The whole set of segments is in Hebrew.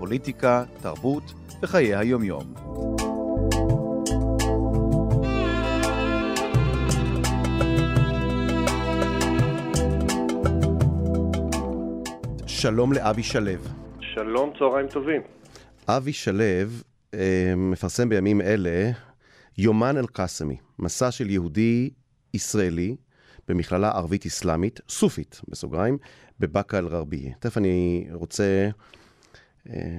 פוליטיקה, תרבות וחיי היומיום. שלום לאבי שלו. שלום, צהריים טובים. אבי שלו אה, מפרסם בימים אלה יומן אל-קאסמי, מסע של יהודי ישראלי במכללה ערבית אסלאמית, סופית, בסוגריים, בבאקה אל-גרבייה. תכף אני רוצה,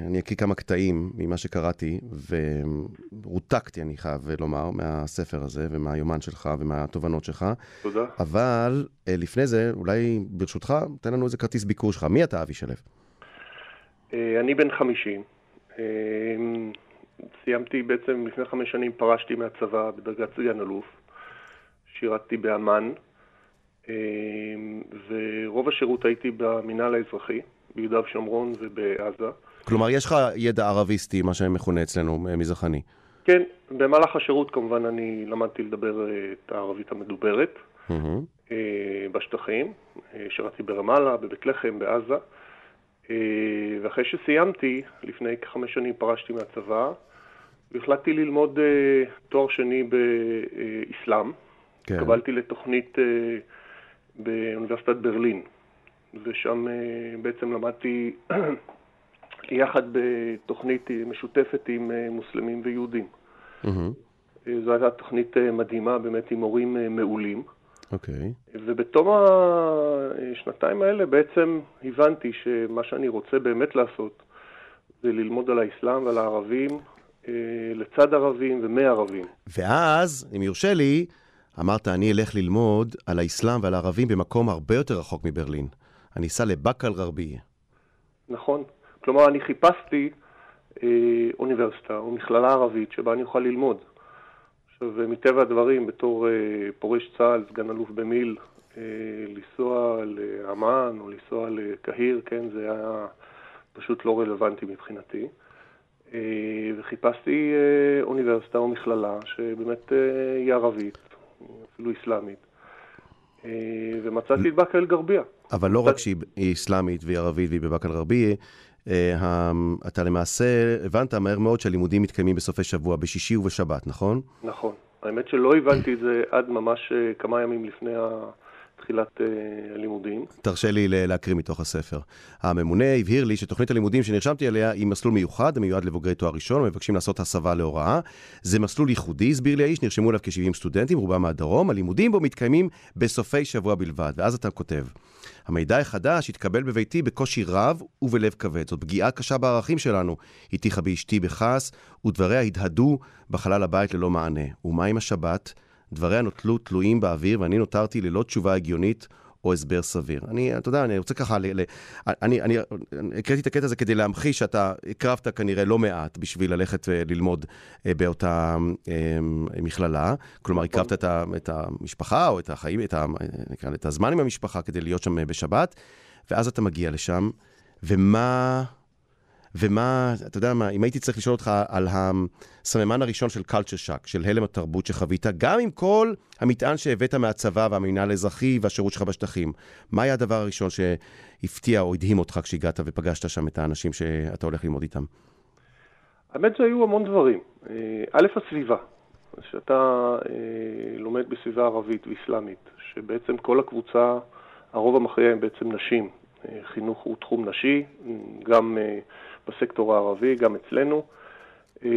אני אקריא כמה קטעים ממה שקראתי, ורותקתי, אני חייב לומר, מהספר הזה, ומהיומן שלך, ומהתובנות שלך. תודה. אבל אה, לפני זה, אולי ברשותך, תן לנו איזה כרטיס ביקור שלך. מי אתה, אבי שלו? אה, אני בן 50. אה, סיימתי בעצם, לפני חמש שנים פרשתי מהצבא בדרגת סגן אלוף. שירתתי באמ"ן, אה, ורוב השירות הייתי במינהל האזרחי, ביהודה ושומרון ובעזה. כלומר, יש לך ידע ערביסטי, מה שמכונה אצלנו, אה, מזרחני. כן, במהלך השירות כמובן אני למדתי לדבר אה, את הערבית המדוברת. אה, בשטחים. שירתתי ברמאללה, בבית לחם, בעזה. ואחרי שסיימתי, לפני כחמש שנים פרשתי מהצבא, והחלטתי ללמוד תואר שני באסלאם. כן. התקבלתי לתוכנית באוניברסיטת ברלין, ושם בעצם למדתי יחד בתוכנית משותפת עם אה, מוסלמים ויהודים. אה, זו הייתה תוכנית אה, מדהימה, באמת עם מורים מעולים. אוקיי. ובתום השנתיים האלה בעצם הבנתי שמה שאני רוצה באמת לעשות זה ללמוד על האסלאם ועל הערבים, לצד ערבים ומערבים. ואז, אם יורשה לי, אמרת, אני אלך ללמוד על האסלאם ועל הערבים במקום הרבה יותר רחוק מברלין. אני אסע לבאקה אל-גרבייה. נכון. כלומר, אני חיפשתי אה, אוניברסיטה או מכללה ערבית שבה אני אוכל ללמוד. עכשיו, מטבע הדברים, בתור אה, פורש צה"ל, סגן אלוף במיל', אה, לנסוע לאמ"ן או לנסוע לקהיר, כן, זה היה פשוט לא רלוונטי מבחינתי. אה, וחיפשתי אה, אוניברסיטה או מכללה שבאמת אה, היא ערבית, אפילו אסלאמית. אה, ומצאתי את באקה אל-גרבייה. אבל לא רק שהיא היא אסלאמית והיא ערבית והיא בבאקה אל-גרבייה, אתה למעשה הבנת מהר מאוד שהלימודים מתקיימים בסופי שבוע, בשישי ובשבת, נכון? נכון. האמת שלא הבנתי את זה עד ממש אה, כמה ימים לפני ה- תחילת אה, הלימודים. תרשה לי להקריא מתוך הספר. הממונה הבהיר לי שתוכנית הלימודים שנרשמתי עליה היא מסלול מיוחד, המיועד לבוגרי תואר ראשון, המבקשים לעשות הסבה להוראה. זה מסלול ייחודי, הסביר לי האיש, נרשמו אליו כ-70 סטודנטים, רובם מהדרום, הלימודים בו מתקיימים בסופי שבוע בלבד. ואז אתה כותב, המידע החדש התקבל בביתי בקושי רב ובלב כבד. זאת פגיעה קשה בערכים שלנו. הטיחה באשתי בכעס, ודבריה הדהדו בחלל הבית ללא מענה. ומה עם השבת? דבריה נותלו תלויים באוויר, ואני נותרתי ללא תשובה הגיונית או הסבר סביר. אני, אתה יודע, אני רוצה ככה, ל, ל, אני, אני, הקראתי את הקטע הזה כדי להמחיש שאתה הקרבת כנראה לא מעט בשביל ללכת וללמוד אה, באותה אה, מכללה. כלומר, הקרבת את, ה, את המשפחה או את החיים, את, ה, את הזמן עם המשפחה כדי להיות שם בשבת, ואז אתה מגיע לשם, ומה... ומה, אתה יודע מה, אם הייתי צריך לשאול אותך על הסממן הראשון של culture shock, של הלם התרבות שחווית, גם עם כל המטען שהבאת מהצבא והמינהל האזרחי והשירות שלך בשטחים, מה היה הדבר הראשון שהפתיע או הדהים אותך כשהגעת ופגשת שם את האנשים שאתה הולך ללמוד איתם? האמת שהיו המון דברים. אה, א', הסביבה. שאתה אה, לומד בסביבה ערבית ואסלאמית, שבעצם כל הקבוצה, הרוב המכריע הם בעצם נשים. אה, חינוך הוא תחום נשי, גם בסקטור הערבי, גם אצלנו. אה,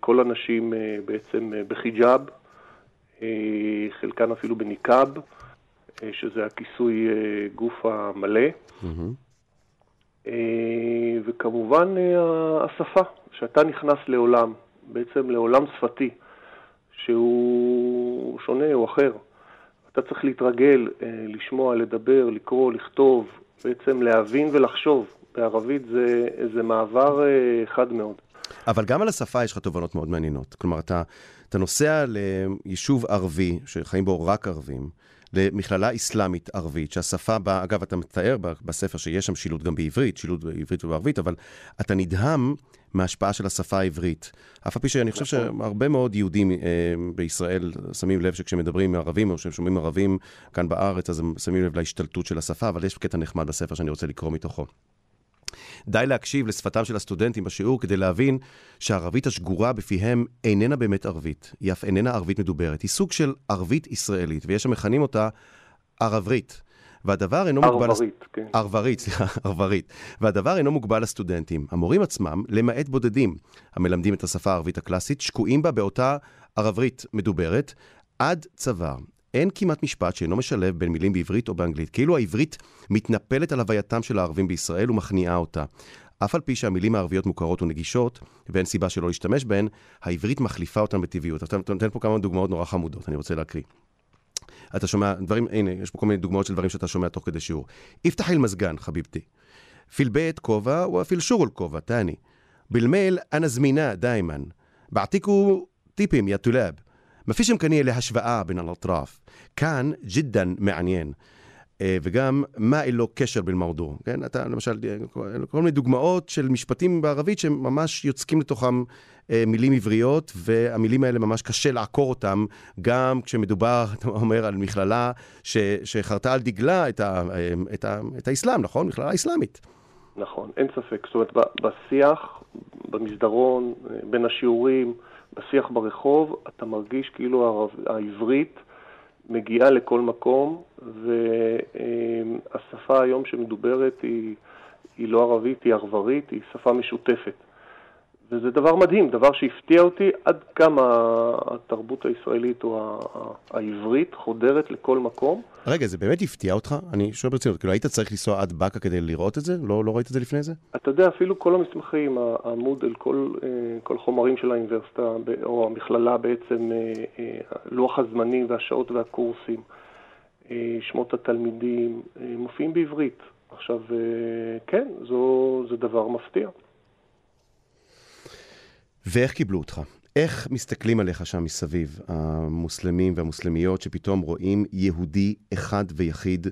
כל הנשים אה, בעצם אה, בחיג'אב, חלקן אפילו בניקאב, שזה הכיסוי גוף המלא. אה, וכמובן השפה, שאתה נכנס לעולם, בעצם לעולם שפתי, שהוא שונה או אחר. אתה צריך להתרגל, לשמוע, לדבר, לקרוא, לכתוב, בעצם להבין ולחשוב. בערבית זה, זה מעבר אה, חד מאוד. אבל גם על השפה יש לך תובנות מאוד מעניינות. כלומר, אתה, אתה נוסע ליישוב ערבי, שחיים בו רק ערבים, למכללה אסלאמית ערבית, שהשפה בה, אגב, אתה מתאר בספר שיש שם שילוט גם בעברית, שילוט בעברית ובערבית, אבל אתה נדהם מההשפעה של השפה העברית. אף על פי שאני חושב נכון. שהרבה מאוד יהודים אה, בישראל שמים לב שכשמדברים עם ערבים, או כשהם שומעים ערבים כאן בארץ, אז הם שמים לב להשתלטות של השפה, אבל יש קטע נחמד בספר שאני רוצה לקרוא מתוכו. די להקשיב לשפתם של הסטודנטים בשיעור כדי להבין שהערבית השגורה בפיהם איננה באמת ערבית, היא אף איננה ערבית מדוברת, היא סוג של ערבית ישראלית, ויש המכנים אותה ערברית. והדבר אינו מוגבל... ערברית, כן. ערברית, סליחה, ערברית. והדבר אינו מוגבל לסטודנטים. המורים עצמם, למעט בודדים המלמדים את השפה הערבית הקלאסית, שקועים בה באותה ערברית מדוברת עד צוואר. אין כמעט משפט שאינו משלב בין מילים בעברית או באנגלית, כאילו העברית מתנפלת על הווייתם של הערבים בישראל ומכניעה אותה. אף על פי שהמילים הערביות מוכרות ונגישות, ואין סיבה שלא להשתמש בהן, העברית מחליפה אותן בטבעיות. אתה נותן פה כמה דוגמאות נורא חמודות, אני רוצה להקריא. אתה שומע דברים, הנה, יש פה כל מיני דוגמאות של דברים שאתה שומע תוך כדי שיעור. איפתח אל מזגן, חביבתי. פיל בית כובע, ואפיל שור אל כובע, תעני. בלמייל, אנא זמינה, דיימן. בעתיקו טיפים, יא טולאב. מפישם כנראה להשוואה בין הלטרף. כאן ג'ידן מעניין. וגם מה אין לו קשר במרדור. כן, אתה למשל, כל מיני דוגמאות של משפטים בערבית שממש יוצקים לתוכם מילים עבריות, והמילים האלה ממש קשה לעקור אותם, גם כשמדובר, אתה אומר, על מכללה ש, שחרתה על דגלה את, ה, את, ה, את האסלאם, נכון? מכללה אסלאמית. נכון, אין ספק. זאת אומרת, בשיח, במסדרון, בין השיעורים, בשיח ברחוב, אתה מרגיש כאילו העברית מגיעה לכל מקום, והשפה היום שמדוברת היא, היא לא ערבית, היא ערברית, היא שפה משותפת. וזה דבר מדהים, דבר שהפתיע אותי עד כמה התרבות הישראלית או העברית חודרת לכל מקום. רגע, זה באמת הפתיע אותך? אני שואל ברצינות, כאילו היית צריך לנסוע עד באקה כדי לראות את זה? לא, לא ראית את זה לפני זה? אתה יודע, אפילו כל המסמכים, המודל, כל, אה, כל חומרים של האוניברסיטה או המכללה בעצם, אה, אה, לוח הזמנים והשעות והקורסים, שמות התלמידים, מופיעים בעברית. עכשיו, כן, זו, זה דבר מפתיע. ואיך קיבלו אותך? איך מסתכלים עליך שם מסביב, המוסלמים והמוסלמיות, שפתאום רואים יהודי אחד ויחיד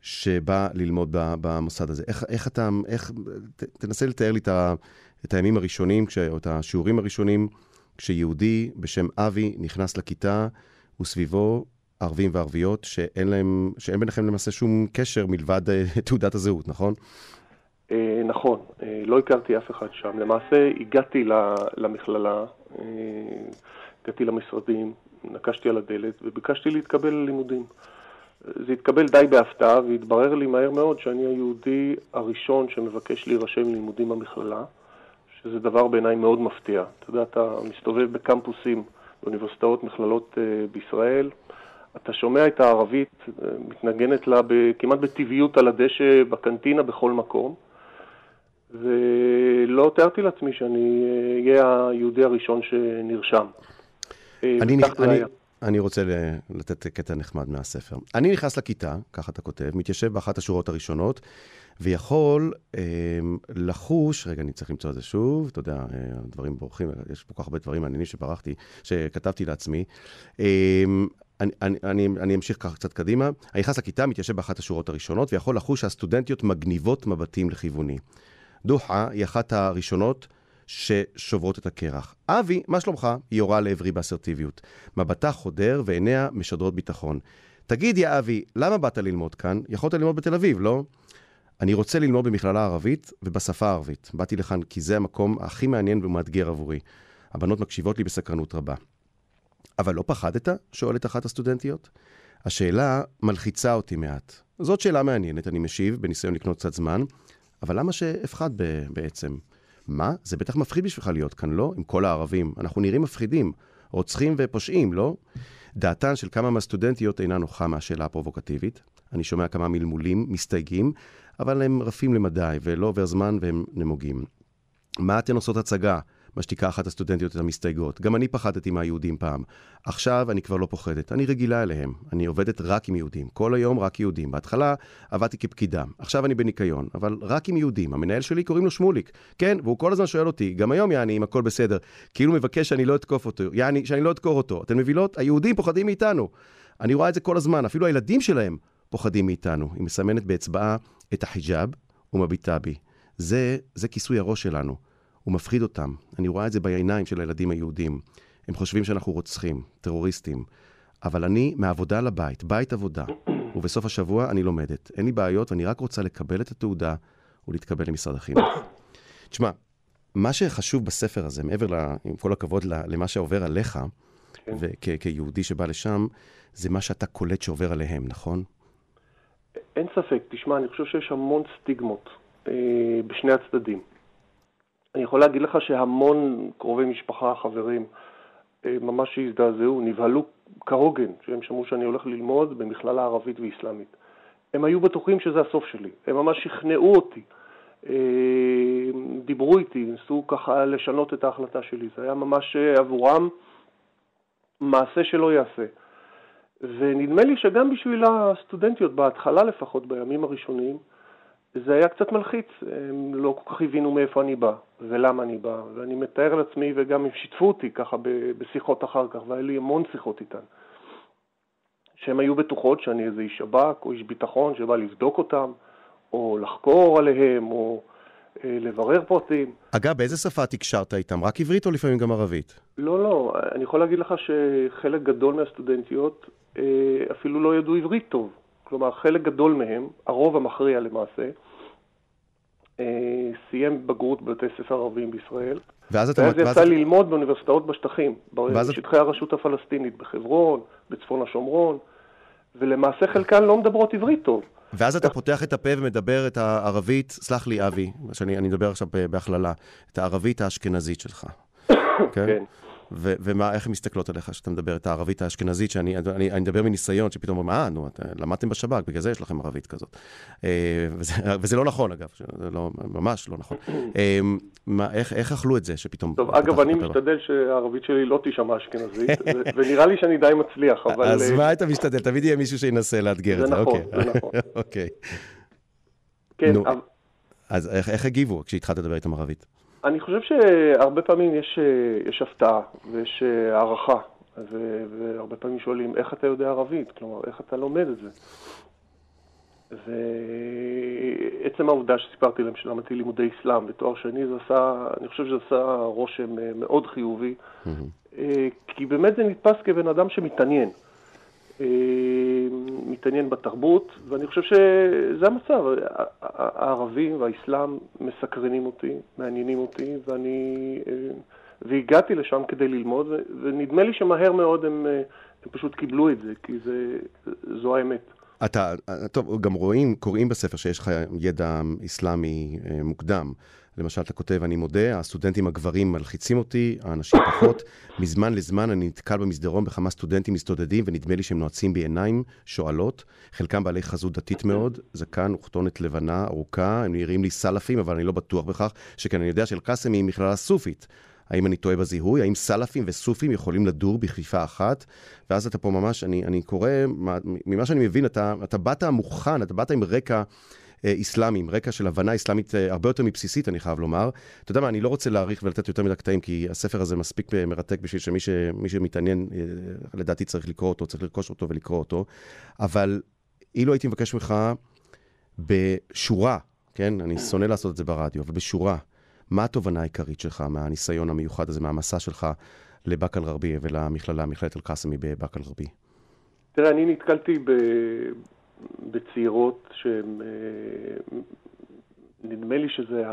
שבא ללמוד במוסד הזה? איך, איך אתה, איך, ת, תנסה לתאר לי את, ה, את הימים הראשונים, כש, או את השיעורים הראשונים, כשיהודי בשם אבי נכנס לכיתה, וסביבו ערבים וערביות, שאין להם, שאין ביניכם למעשה שום קשר מלבד אה, תעודת הזהות, נכון? אה, נכון, אה, לא הכרתי אף אחד שם. למעשה הגעתי למכללה, אה, הגעתי למשרדים, נקשתי על הדלת וביקשתי להתקבל ללימודים. זה התקבל די בהפתעה והתברר לי מהר מאוד שאני היהודי הראשון שמבקש להירשם ללימודים במכללה, שזה דבר בעיניי מאוד מפתיע. אתה יודע, אתה מסתובב בקמפוסים, באוניברסיטאות, מכללות בישראל, אתה שומע את הערבית מתנגנת לה כמעט בטבעיות על הדשא, בקנטינה, בכל מקום. ולא תיארתי לעצמי שאני אהיה היהודי הראשון שנרשם. אה, אני, אני, אני רוצה לתת קטע נחמד מהספר. אני נכנס לכיתה, ככה אתה כותב, מתיישב באחת השורות הראשונות, ויכול אה, לחוש, רגע, אני צריך למצוא את זה שוב, אתה יודע, אה, דברים בורחים, יש פה כל כך הרבה דברים מעניינים שברחתי, שכתבתי לעצמי. אה, אני, אני, אני, אני אמשיך ככה קצת קדימה. אני נכנס לכיתה, מתיישב באחת השורות הראשונות, ויכול לחוש שהסטודנטיות מגניבות מבטים לכיווני. דוחה היא אחת הראשונות ששוברות את הקרח. אבי, מה שלומך? היא יורה לעברי באסרטיביות. מבטה חודר ועיניה משדרות ביטחון. תגיד, יא אבי, למה באת ללמוד כאן? יכולת ללמוד בתל אביב, לא? אני רוצה ללמוד במכללה ערבית ובשפה הערבית. באתי לכאן כי זה המקום הכי מעניין ומאתגר עבורי. הבנות מקשיבות לי בסקרנות רבה. אבל לא פחדת? שואלת אחת הסטודנטיות. השאלה מלחיצה אותי מעט. זאת שאלה מעניינת, אני משיב, בניסיון לקנות קצת זמן. אבל למה שאפחד בעצם? מה? זה בטח מפחיד בשבילך להיות כאן, לא? עם כל הערבים. אנחנו נראים מפחידים, רוצחים ופושעים, לא? דעתן של כמה מהסטודנטיות אינה נוחה מהשאלה הפרובוקטיבית. אני שומע כמה מלמולים, מסתייגים, אבל הם רפים למדי, ולא עובר זמן והם נמוגים. מה אתן עושות הצגה? משתיקה אחת הסטודנטיות את המסתייגות. גם אני פחדתי מהיהודים פעם. עכשיו אני כבר לא פוחדת, אני רגילה אליהם. אני עובדת רק עם יהודים, כל היום רק יהודים. בהתחלה עבדתי כפקידה, עכשיו אני בניקיון, אבל רק עם יהודים. המנהל שלי קוראים לו שמוליק. כן, והוא כל הזמן שואל אותי, גם היום יעני, אם הכל בסדר. כאילו מבקש שאני לא אתקוף אותו, יעני, שאני לא אדקור אותו. אתן מבינות? היהודים פוחדים מאיתנו. אני רואה את זה כל הזמן, אפילו הילדים שלהם פוחדים מאיתנו. היא מסמנת באצבעה את החיג'אב ומביטה בי. זה, זה כיסוי הראש שלנו. הוא מפחיד אותם. אני רואה את זה בעיניים של הילדים היהודים. הם חושבים שאנחנו רוצחים, טרוריסטים. אבל אני מעבודה לבית, בית עבודה, ובסוף השבוע אני לומדת. אין לי בעיות, ואני רק רוצה לקבל את התעודה ולהתקבל למשרד החינוך. תשמע, מה שחשוב בספר הזה, מעבר, ל, עם כל הכבוד למה שעובר עליך, כן. וכיהודי שבא לשם, זה מה שאתה קולט שעובר עליהם, נכון? אין ספק. תשמע, אני חושב שיש המון סטיגמות אה, בשני הצדדים. אני יכול להגיד לך שהמון קרובי משפחה, חברים, אה, ממש הזדעזעו, נבהלו כהוגן, שהם שמעו שאני הולך ללמוד במכללה ערבית ואסלאמית. הם היו בטוחים שזה הסוף שלי, הם ממש שכנעו אותי, אה, דיברו איתי, ניסו ככה לשנות את ההחלטה שלי. זה היה ממש אה, עבורם מעשה שלא יעשה. ונדמה לי שגם בשביל הסטודנטיות, בהתחלה לפחות, בימים הראשונים, זה היה קצת מלחיץ, הם לא כל כך הבינו מאיפה אני בא ולמה אני בא, ואני מתאר לעצמי, וגם הם שיתפו אותי ככה בשיחות אחר כך, והיה לי המון שיחות איתן, שהן היו בטוחות שאני איזה איש שב"כ או איש ביטחון שבא לבדוק אותם, או לחקור עליהם, או אה, לברר פרטים. אגב, באיזה שפה תקשרת איתם? רק עברית או לפעמים גם ערבית? לא, לא, אני יכול להגיד לך שחלק גדול מהסטודנטיות אה, אפילו לא ידעו עברית טוב. כלומר, חלק גדול מהם, הרוב המכריע למעשה, אה, סיים בגרות בבתי ספר ערביים בישראל. ואז אתה... ואז יצא ללמוד באוניברסיטאות בשטחים, בשטחי הרשות הפלסטינית, בחברון, בצפון השומרון, ולמעשה חלקן לא מדברות עברית טוב. ואז אתה פותח את הפה ומדבר את הערבית, סלח לי אבי, שאני אדבר עכשיו בהכללה, את הערבית האשכנזית שלך. כן? כן. ו- ומה, איך הן מסתכלות עליך כשאתה מדבר את הערבית האשכנזית, שאני אני, אני מדבר מניסיון, שפתאום אומרים, אה, נו, את, למדתם בשב"כ, בגלל זה יש לכם ערבית כזאת. אה, וזה, וזה לא נכון, אגב, זה לא, ממש לא נכון. אה, מה, איך, איך אכלו את זה, שפתאום... טוב, אגב, אני משתדל שהערבית שלי לא תישמע אשכנזית, ונראה לי שאני די מצליח, אבל... אז מה אתה משתדל? תמיד יהיה מישהו שינסה לאתגר את זה. זה נכון, אוקיי. זה נכון. אוקיי. כן, אז איך הגיבו כשהתחלת לדבר איתם ערבית? אני חושב שהרבה פעמים יש, יש הפתעה ויש הערכה, ו, והרבה פעמים שואלים, איך אתה יודע ערבית? כלומר, איך אתה לומד את זה? ועצם העובדה שסיפרתי להם שלמדתי לימודי אסלאם בתואר שני, זה עשה, אני חושב שזה עשה רושם מאוד חיובי, mm-hmm. כי באמת זה נתפס כבן אדם שמתעניין. אה, מתעניין בתרבות, ואני חושב שזה המצב. הערבים והאסלאם מסקרנים אותי, מעניינים אותי, ואני... אה, והגעתי לשם כדי ללמוד, ונדמה לי שמהר מאוד הם, אה, הם פשוט קיבלו את זה, כי זה, זו האמת. אתה, טוב, גם רואים, קוראים בספר שיש לך ידע אסלאמי מוקדם. למשל, אתה כותב, אני מודה, הסטודנטים הגברים מלחיצים אותי, האנשים פחות. מזמן לזמן אני נתקל במסדרון בכמה סטודנטים מסתודדים, ונדמה לי שהם נועצים בעיניים שואלות. חלקם בעלי חזות דתית מאוד, זקן וכתונת לבנה ארוכה, הם נראים לי סלפים, אבל אני לא בטוח בכך, שכן אני יודע שאל-קאסם היא מכללה סופית. האם אני טועה בזיהוי? האם סלפים וסופים יכולים לדור בכפיפה אחת? ואז אתה פה ממש, אני, אני קורא, ממה שאני מבין, אתה, אתה באת מוכן, אתה באת עם רקע אסלאמי, עם רקע של הבנה אסלאמית אה, הרבה יותר מבסיסית, אני חייב לומר. אתה יודע מה, אני לא רוצה להאריך ולתת יותר מדי קטעים, כי הספר הזה מספיק אה, מרתק בשביל שמי ש... שמתעניין, אה, לדעתי צריך לקרוא אותו, צריך לרכוש אותו ולקרוא אותו. אבל אילו הייתי מבקש ממך בשורה, כן, אני שונא לעשות את זה ברדיו, אבל בשורה, מה התובנה העיקרית שלך מהניסיון המיוחד הזה, מהמסע שלך לבאקה אל-גרבייה ולמכללה, מכללת אל-קאסמי בבאקה אל-גרבייה? תראה, אני נתקלתי ב... בצעירות שהן, אה, נדמה לי שזה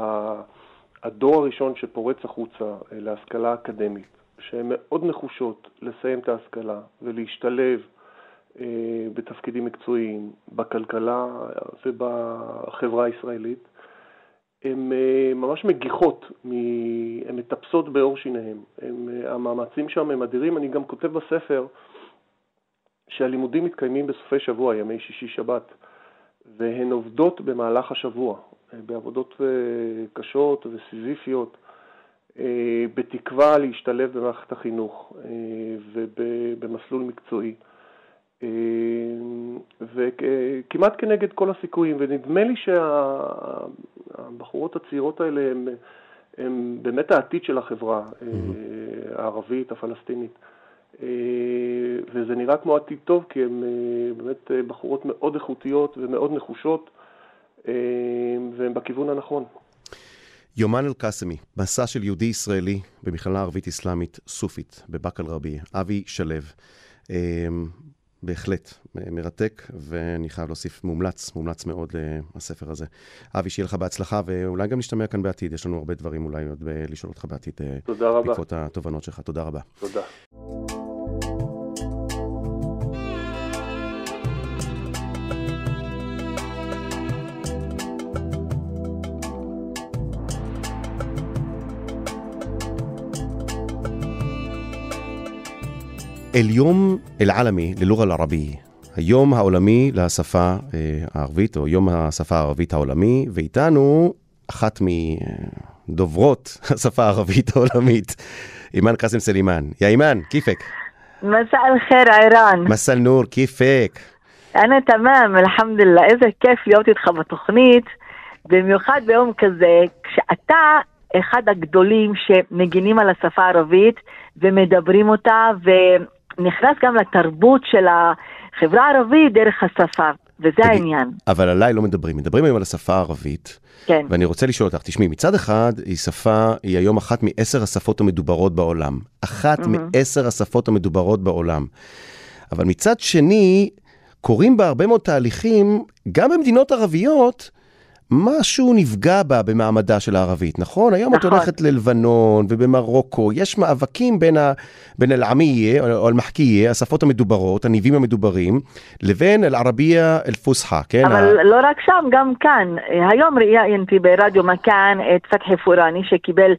הדור הראשון שפורץ החוצה אה, להשכלה אקדמית, שהן מאוד נחושות לסיים את ההשכלה ולהשתלב אה, בתפקידים מקצועיים, בכלכלה ובחברה הישראלית. הן ממש מגיחות, הן מטפסות בעור שיניהן. המאמצים שם הם אדירים. אני גם כותב בספר שהלימודים מתקיימים בסופי שבוע, ימי שישי-שבת, והן עובדות במהלך השבוע, בעבודות אה, קשות וסיזיפיות. אה, בתקווה להשתלב במערכת החינוך אה, ובמסלול מקצועי. אה, וכמעט כנגד כל הסיכויים, ונדמה לי שהבחורות הצעירות האלה הן, הן באמת העתיד של החברה mm-hmm. הערבית, הפלסטינית. וזה נראה כמו עתיד טוב, כי הן באמת בחורות מאוד איכותיות ומאוד נחושות, והן בכיוון הנכון. יומן אל-קאסמי, מסע של יהודי ישראלי במכללה ערבית אסלאמית סופית בבאקה אל-רביע, אבי שלו. בהחלט מרתק, ואני חייב להוסיף, מומלץ, מומלץ מאוד הספר הזה. אבי, שיהיה לך בהצלחה, ואולי גם נשתמע כאן בעתיד. יש לנו הרבה דברים אולי עוד לשאול אותך בעתיד. תודה רבה. בעקבות התובנות שלך. תודה רבה. תודה. اليوم العالمي للغة العربية היום העולמי לשפה הערבית, או יום השפה הערבית העולמי, ואיתנו אחת מדוברות השפה הערבית העולמית, אימאן קאסם סלימאן. יא אימאן, כיפק? مساء الخير عيران מסא אל-נור, כיפק? أنا تمام الحمد لله إذا كيف להיות איתך בתוכנית, במיוחד ביום כזה, כשאתה אחד הגדולים שמגינים על השפה הערבית ומדברים אותה, ונכנס גם לתרבות של החברה הערבית דרך השפה, וזה תגיד, העניין. אבל עליי לא מדברים, מדברים היום על השפה הערבית. כן. ואני רוצה לשאול אותך, תשמעי, מצד אחד, היא שפה, היא היום אחת מעשר השפות המדוברות בעולם. אחת מעשר השפות המדוברות בעולם. אבל מצד שני, קורים בה הרבה מאוד תהליכים, גם במדינות ערביות, משהו נפגע בה במעמדה של הערבית, נכון? היום את נכון. הולכת ללבנון ובמרוקו, יש מאבקים בין, ה, בין אל-עמיה או אל-מחכיה, השפות המדוברות, הניבים המדוברים, לבין אל-ערבייה אל-פוסחה, כן? אבל לא רק שם, גם כאן. היום ראיינתי ברדיו מכאן את פתחי פורני שקיבל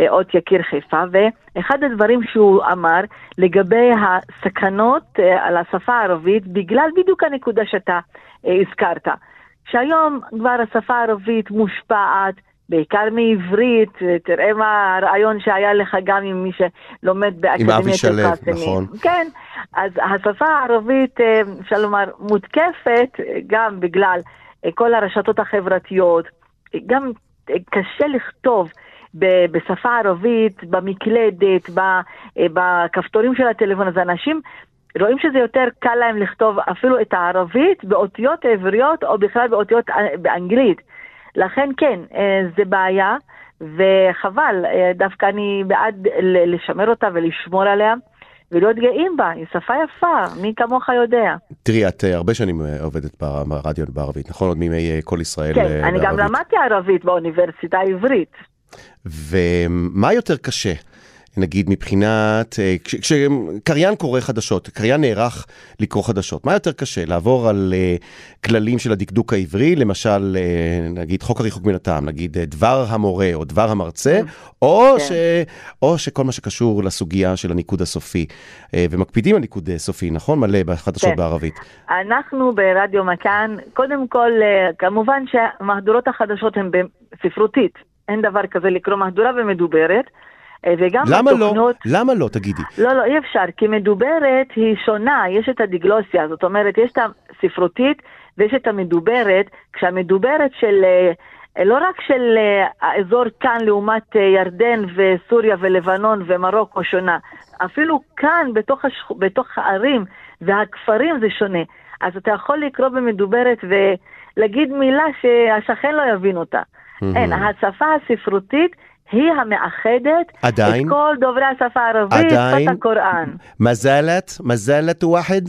אה, אות יקיר חיפה, ואחד הדברים שהוא אמר לגבי הסכנות אה, על השפה הערבית, בגלל בדיוק הנקודה שאתה אה, הזכרת. שהיום כבר השפה הערבית מושפעת בעיקר מעברית, אה, תראה מה הרעיון שהיה לך גם עם מי שלומד באקדמיית אבי שלו. נכון. כן, אז השפה הערבית, אה, אפשר לומר, מותקפת גם בגלל אה, כל הרשתות החברתיות, גם אה, קשה לכתוב. בשפה ערבית, במקלדת, בכפתורים של הטלפון, אז אנשים רואים שזה יותר קל להם לכתוב אפילו את הערבית באותיות עבריות או בכלל באותיות באנגלית. לכן כן, אה, זה בעיה, וחבל, אה, דווקא אני בעד לשמר אותה ולשמור עליה. ולהיות גאים בה, היא שפה יפה, מי כמוך יודע. תראי, את אה, הרבה שנים עובדת בר- ברדיו בערבית, נכון? עוד מימי כל ישראל כן, אה, אני גם בערבית. למדתי ערבית באוניברסיטה העברית. ומה יותר קשה? נגיד מבחינת, אה, כש- כשקריין קורא חדשות, קריין נערך לקרוא חדשות, מה יותר קשה? לעבור על אה, כללים של הדקדוק העברי, למשל, אה, נגיד חוק הריחוק מן הטעם, נגיד דבר המורה או דבר המרצה, או, כן. ש, או שכל מה שקשור לסוגיה של הניקוד הסופי. ומקפידים על ניקוד סופי, נכון? מלא בחדשות כן. בערבית. אנחנו ברדיו מכאן, קודם כל, כמובן שהמהדורות החדשות הן בספרותית. אין דבר כזה לקרוא מהדורה ומדוברת. אה, וגם למה לא? התוכנות... למה לא? תגידי. לא, לא, אי אפשר, כי מדוברת היא שונה, יש את הדיגלוסיה, זאת אומרת, יש את הספרותית ויש את המדוברת, כשהמדוברת של, אה, לא רק של אה, האזור כאן לעומת אה, ירדן וסוריה ולבנון ומרוקו שונה, אפילו כאן בתוך, השכ... בתוך הערים והכפרים זה שונה. אז אתה יכול לקרוא במדוברת ולהגיד מילה שהשכן לא יבין אותה. אין, השפה הספרותית היא המאחדת עדיין? את כל דוברי השפה הערבית, עדיין? שפת הקוראן. מזלת? מזלת ואחד?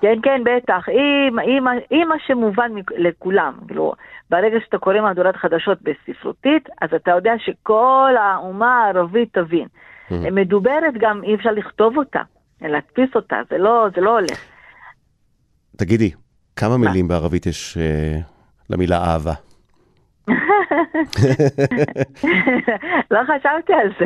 כן, כן, בטח. היא, מה- שמובן לכולם. כאילו, ברגע שאתה קורא מהדורת חדשות בספרותית, אז אתה יודע שכל האומה הערבית תבין. מדוברת גם אי אפשר לכתוב אותה, להדפיס אותה, זה לא, זה לא הולך. תגידי, כמה מילים בערבית יש אה, למילה אהבה? לא חשבתי על זה.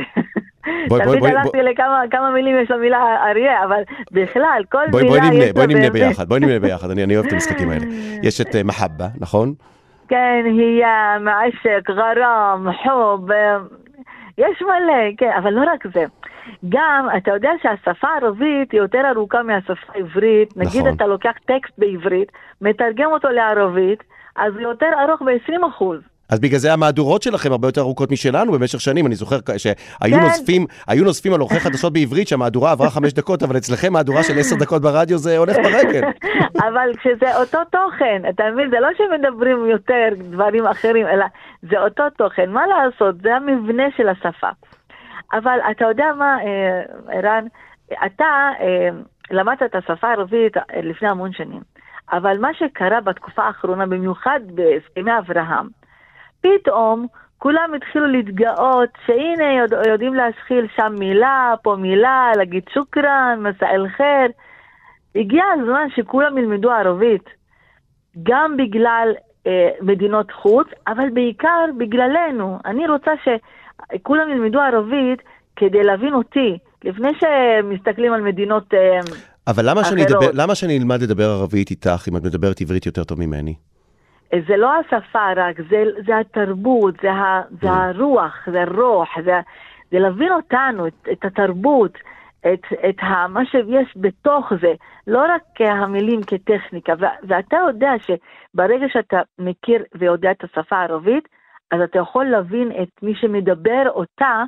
בואי, תמיד בואי, הלכתי לכמה כמה מילים יש למילה אריה, אבל בכלל, כל בואי, מילה בואי נמנה, בואי נמנה. ביחד, בואי נמנה ביחד, אני, אני אוהב את המשחקים האלה. יש את אה, מחבה, נכון? כן, היא מעשק, גרם, חוב, אה, יש מלא, כן, אבל לא רק זה. גם, אתה יודע שהשפה הערבית היא יותר ארוכה מהשפה העברית. נגיד נכון. אתה לוקח טקסט בעברית, מתרגם אותו לערבית, אז הוא יותר ארוך ב-20 אחוז. אז בגלל זה המהדורות שלכם הרבה יותר ארוכות משלנו במשך שנים. אני זוכר שהיו כן. נוזפים, היו נוזפים על עורכי חדשות בעברית שהמהדורה עברה חמש דקות, אבל אצלכם מהדורה של עשר דקות ברדיו זה הולך ברגל. אבל כשזה אותו תוכן, אתה מבין? זה לא שמדברים יותר דברים אחרים, אלא זה אותו תוכן. מה לעשות? זה המבנה של השפה. אבל אתה יודע מה, אה, ערן? אתה אה, למדת את השפה הערבית אה, לפני המון שנים, אבל מה שקרה בתקופה האחרונה, במיוחד בהסכמי אברהם, פתאום כולם התחילו להתגאות שהנה יודע, יודעים להשחיל שם מילה, פה מילה, להגיד שוכרן, מסאל חיר. הגיע הזמן שכולם ילמדו ערבית, גם בגלל אה, מדינות חוץ, אבל בעיקר בגללנו. אני רוצה שכולם ילמדו ערבית כדי להבין אותי, לפני שמסתכלים על מדינות... אה, אבל למה שאני, אחרות. אדבר, למה שאני אלמד לדבר ערבית איתך אם את מדברת עברית יותר טוב ממני? זה לא השפה רק, זה, זה התרבות, זה, ה, זה הרוח, זה הרוח, זה, זה להבין אותנו, את, את התרבות, את, את ה, מה שיש בתוך זה, לא רק המילים כטכניקה. ו, ואתה יודע שברגע שאתה מכיר ויודע את השפה הערבית, אז אתה יכול להבין את מי שמדבר אותה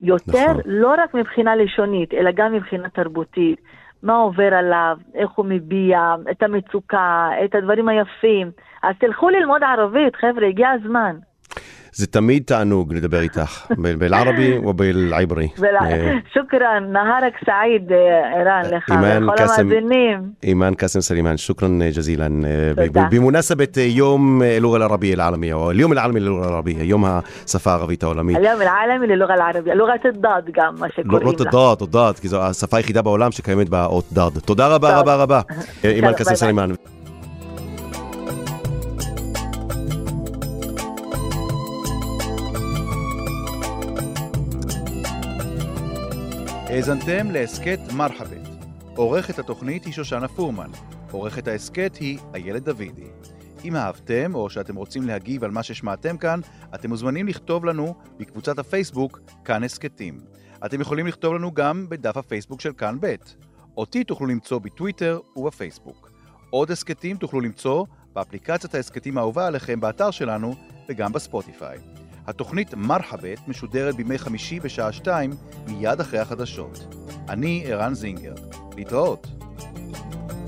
יותר, נכון. לא רק מבחינה לשונית, אלא גם מבחינה תרבותית. מה עובר עליו, איך הוא מביע, את המצוקה, את הדברים היפים. אז תלכו ללמוד ערבית, חבר'ה, הגיע הזמן. זה תמיד תענוג לדבר איתך, בערבי ובעברי. אה, شكرا, نهارك سعيد, אה, ערן, אה, לך ולכל המאזינים. אימאן קאסם סלימאן, شكرا جزيلا. بمناسبة يوم اللغة العربية العالمي, أو اليوم العالمي للغة العربية, יום השפה הערבית העולמית. اليوم العالمي للغة العربية, لغة الضاد גם, מה לא- שקוראים לא לה. لغة الضاد, الضاد, כי זו השפה היחידה בעולם שקיימת באות ضاد. תודה רבה רבה רבה, אימאן קאסם סלימאן. האזנתם להסכת מרחבת. עורכת התוכנית היא שושנה פורמן. עורכת ההסכת היא איילת דוידי. אם אהבתם או שאתם רוצים להגיב על מה ששמעתם כאן, אתם מוזמנים לכתוב לנו בקבוצת הפייסבוק כאן הסכתים. אתם יכולים לכתוב לנו גם בדף הפייסבוק של כאן ב'. אותי תוכלו למצוא בטוויטר ובפייסבוק. עוד הסכתים תוכלו למצוא באפליקציית ההסכתים האהובה עליכם באתר שלנו וגם בספוטיפיי. התוכנית מרחבת משודרת בימי חמישי בשעה שתיים, מיד אחרי החדשות. אני ערן זינגר. להתראות. thank you